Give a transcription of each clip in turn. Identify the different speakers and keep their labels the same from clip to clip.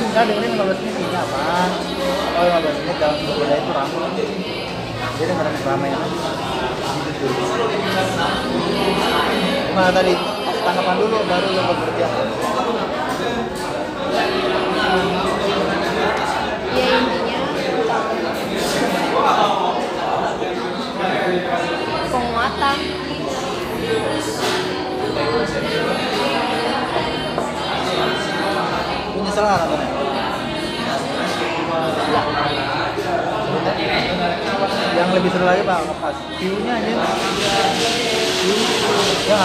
Speaker 1: kan misalnya dengerin 15 menit ini apa oh 15 menit dalam sebuah kedai itu ramai. Dia dengerin keramaian gitu gimana tadi tanggapan dulu baru lo bekerja
Speaker 2: ya intinya penguatan
Speaker 1: Nontonnya? Yang lebih seru lagi pak, pas view-nya aja. Ya?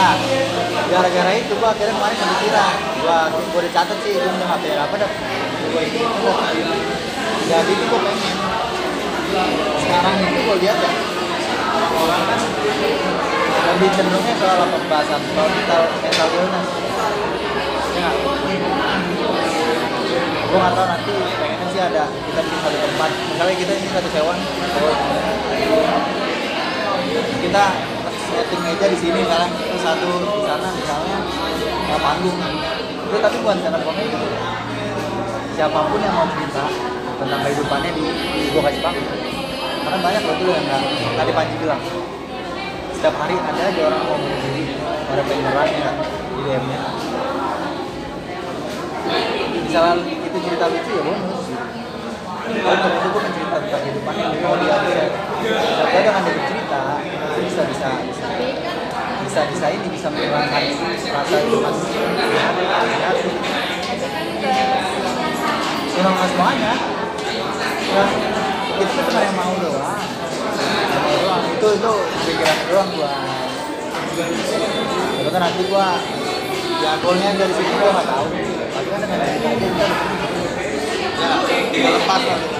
Speaker 1: Nah, gara-gara itu gua akhirnya kemarin kepikiran gua gua udah catat sih gua udah HP apa dah gua ini jadi itu gua pengen sekarang itu gua lihat ya orang kan lebih cenderungnya ke ala pembahasan mental mental illness ya. Gue nggak tahu nanti pengennya sih ada kita bikin satu tempat. Misalnya kita ini satu sewa nih, sewa. kita setting meja di sini misalnya terus satu di sana misalnya uh, panggung. Itu tapi bukan stand komedi. Siapa pun yang mau cerita tentang kehidupannya di, di kasih panggung. Karena banyak loh tuh yang nggak tadi Panji bilang setiap hari ada aja orang mau bunuh ada penyerangnya di DM nya misalnya itu cerita lucu ya bonus kalau itu kan cerita tentang kehidupannya mau dia tapi dengan dia bercerita itu bisa bisa bisa. Bisa bisa ini bisa menghilangkan rasa cemas nggak semuanya ya, itu kan cuma yang Yang mau doang itu itu pikiran doang gua itu kan nanti gua ya goalnya dari sini gua nggak tahu tapi kan dengan ya lepas lah ya.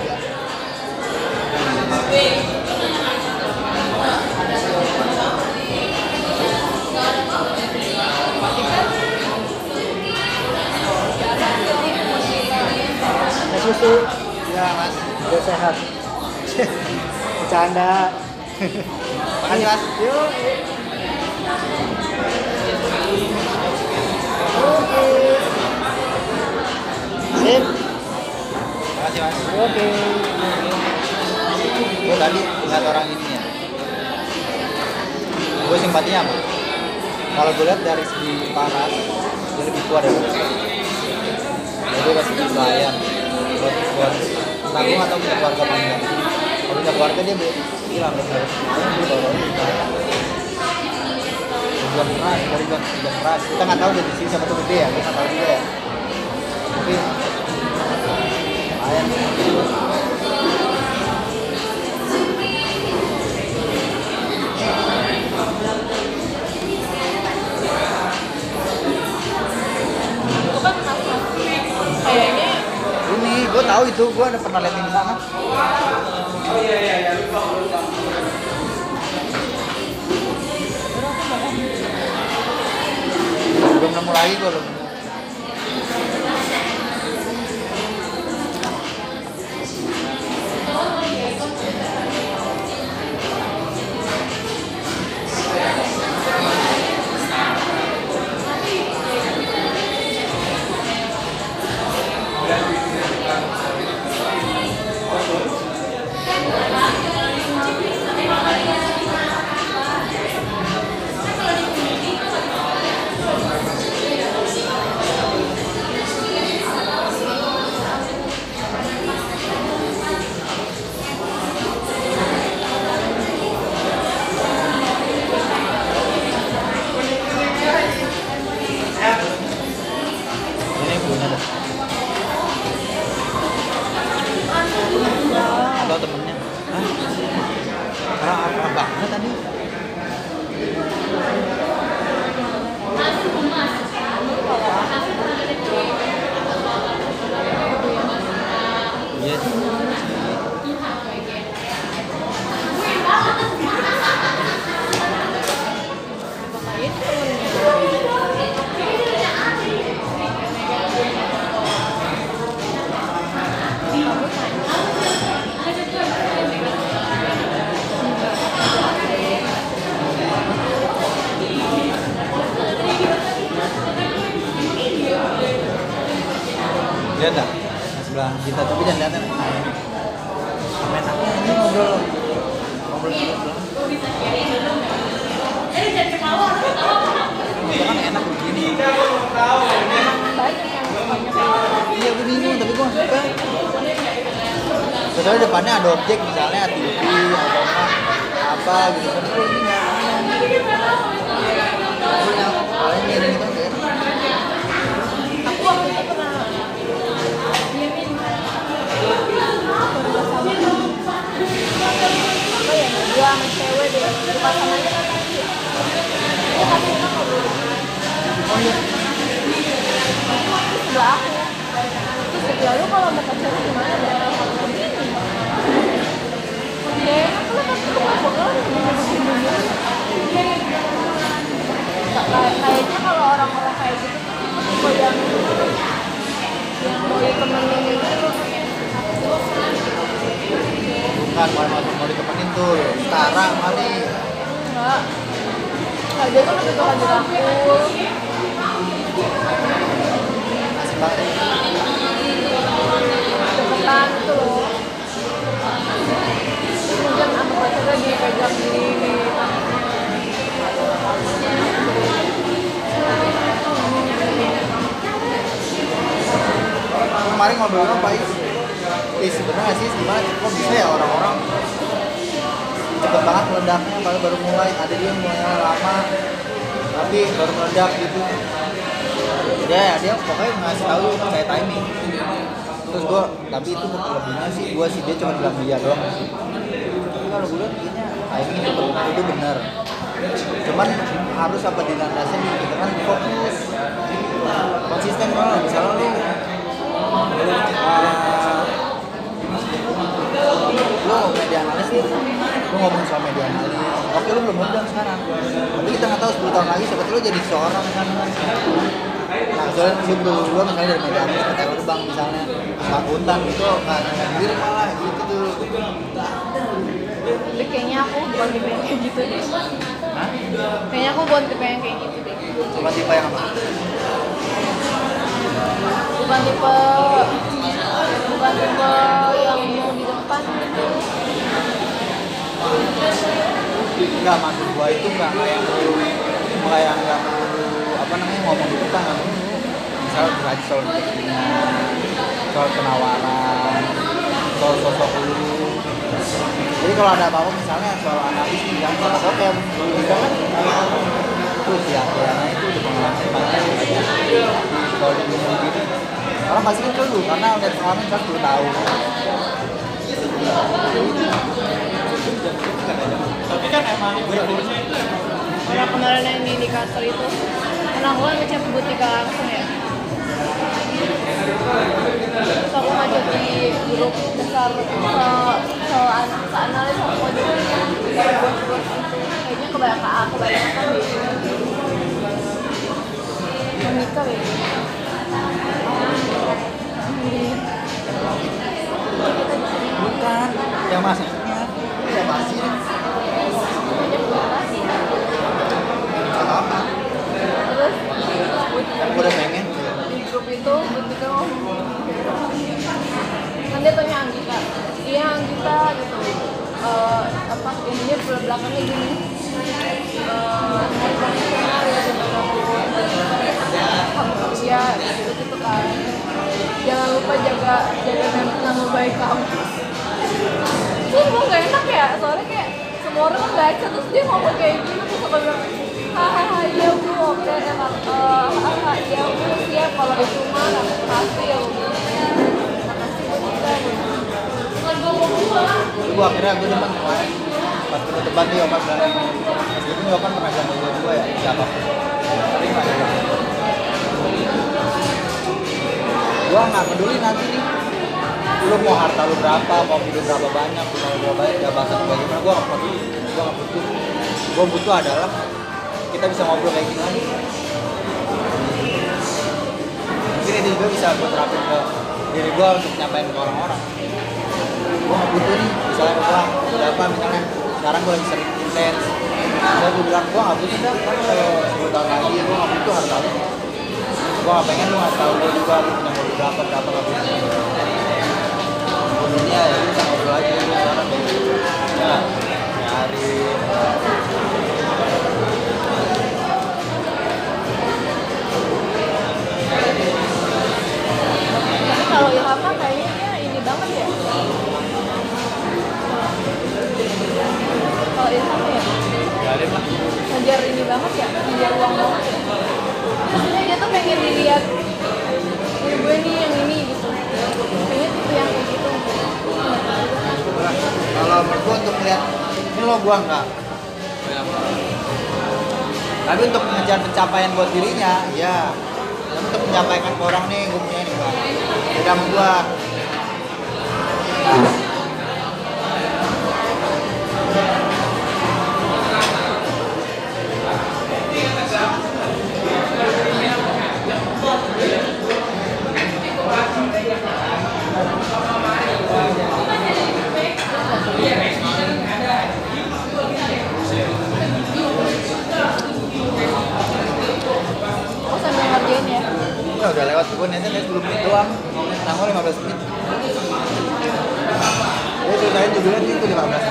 Speaker 1: Mas
Speaker 3: sehat. Bercanda.
Speaker 1: Makasih mas.
Speaker 3: Yuk. Sip.
Speaker 1: makasih mas.
Speaker 3: Oke.
Speaker 1: gue tadi lihat orang ini ya. Gue simpatinya apa kalau gue lihat dari segi paras dia lebih tua dari gue jadi pasti lumayan buat buat gue nggak tahu punya keluarga enggak kalau punya keluarga dia ke gue "Kayaknya dia baru kaya jual keras dari jual keras kita nggak tahu dari sini siapa tuh gede ya kita nggak tahu juga ya tapi lumayan tahu itu gue ada pernah lihat di sana belum nemu lagi gue belum itu kan enak begini. Iya gue tapi gue suka. Soalnya depannya ada objek misalnya TV atau apa gitu. Ini nggak Gue miring itu kayak
Speaker 2: aku waktu itu pernah apa ya sama cewek deh kan tadi itu sebelah aku. Terus dia bilang lu kalau mau pacaran gimana? Ya begini deh aku lah kan tuh banget kayaknya kalau orang-orang kayak gitu tuh tipe yang yang mau ditemenin gitu
Speaker 1: Bukan mau, mau, ditemenin tuh. Sekarang kali
Speaker 2: enggak dia tuh lebih suka dirangkul Dipegang di
Speaker 1: Kemarin ngobrol apa Is? Eh sebenarnya sih gimana kok bisa ya orang-orang? Cepet banget meledaknya baru baru mulai. Ada dia mulai lama tapi baru meledak gitu dia dia pokoknya ngasih tahu kayak timing. Terus gua tapi itu lebihnya sih. Gua sih dia cuma bilang dia doang. Tapi kalau gue lihat kayaknya timing itu itu benar. Cuman harus apa dilandasin gitu kan fokus. Konsisten kalau misalnya lu lu media analis nih lu ngomong soal media analis. Oke lu belum modal sekarang. Tapi kita nggak tahu 10 tahun lagi siapa lu jadi seorang kan nah soalnya dulu gua misalnya dari analis ke bank misalnya. Akuntan gitu nggak nggak diri malah gitu tuh
Speaker 2: tapi kayaknya aku bukan tipe yang kayak gitu deh.
Speaker 1: Hah?
Speaker 2: kayaknya aku bukan tipe yang kayak gitu deh.
Speaker 1: Bukan tipe yang apa?
Speaker 2: bukan tipe bukan tipe yang mau di depan gitu.
Speaker 1: Enggak, maksud gua itu enggak kayak enggak yang enggak perlu apa namanya ngomong di perlu. Misalnya berarti soal kepentingan, soal penawaran, soal sosok lu. Jadi kalau ada apa-apa misalnya soal analis yang tahu kayak juga kan itu si Akhirnya itu udah pengalaman banyak soal di dunia gitu orang pasti kan dulu karena udah pengalaman kan 10 tahun
Speaker 4: tapi kan emang
Speaker 2: Karena kemarin yang di indikator itu Kan ngecek butika langsung ya Terus aku ngajak di grup besar aku Kayaknya kebanyakan kebanyakan di Monika ya
Speaker 1: bukan yang ya pasti
Speaker 2: Banyak banget
Speaker 1: apa
Speaker 2: Terus
Speaker 1: yang gue udah pengen
Speaker 2: itu ketika kan dia tanya Anggita. Iya Anggita gitu. Eh, apa belakang belakangnya gini. Profesional ya gitu gitu kan. Jangan lupa jaga jaga nama, baik kamu. Terus gue gak enak ya soalnya kayak semua orang kan baca terus dia ngomong kayak gitu terus aku bilang hahaha iya bu oke Kak. Eh, hahaha iya bu siap kalau itu
Speaker 1: gue akhirnya gue demen kemarin pas kita debat nih Oman bilang meskipun Oman pernah ganggu gue juga ya siapa? Tapi ada gue nggak peduli nanti nih. Lu mau harta lu berapa mau video berapa banyak mau berapa banyak jabatan lu bagaimana gue nggak peduli gue nggak butuh. Gue butuh adalah kita bisa ngobrol kayak gini lagi itu juga bisa gue terapin ke diri gue untuk nyampain ke orang-orang. Gue gak butuh nih misalnya gue bilang udah apa misalnya. Sekarang gue lagi sering intens ya gue bilang gue gak butuh dah kan kalau 10 tahun lagi gue gak butuh harta lu. Gue nggak pengen lu ngasih tahu gua juga lu punya mobil berapa berapa nggak punya ini ya lu bisa ngobrol aja sekarang ya nyari gua enggak tapi untuk mengejar pencapaian buat dirinya ya tapi untuk menyampaikan ke orang nih gue punya ini gua
Speaker 2: Oh ya
Speaker 1: sih itu 15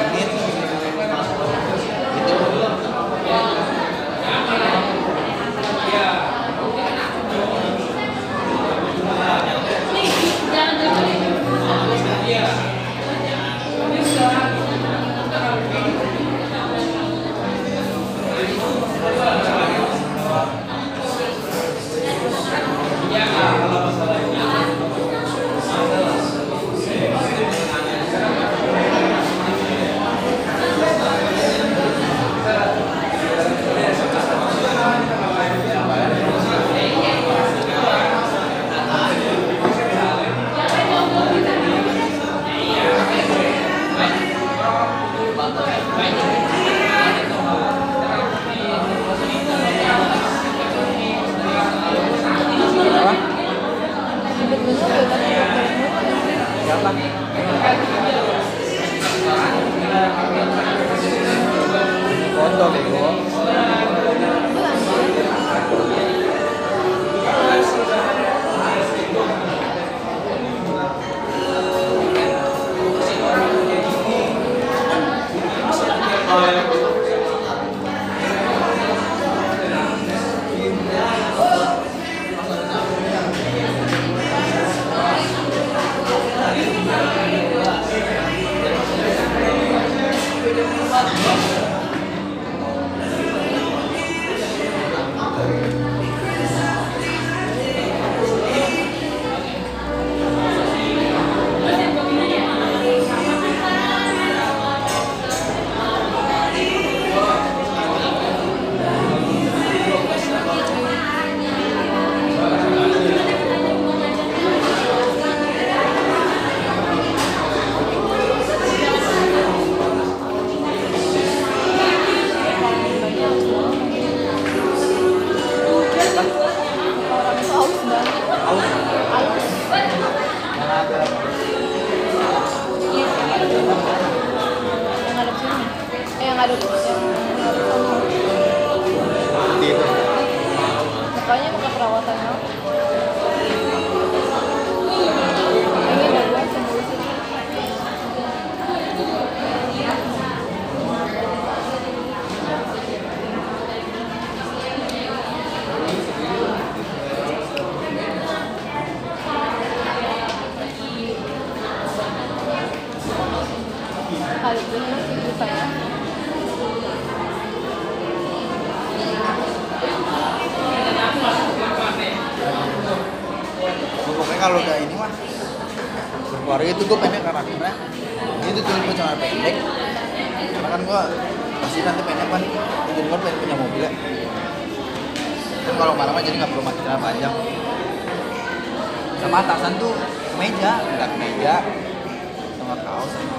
Speaker 1: foto bego kalau udah ini mah berkeluarga itu gue pengen karakternya itu tuh gue celana pendek. Karena kan gue pasti nanti pengen kan jadi gue pengen punya mobil. Ya kan kalau malam jadi nggak perlu celana panjang. Sama atasan tuh kemeja nggak kemeja sama kaos sama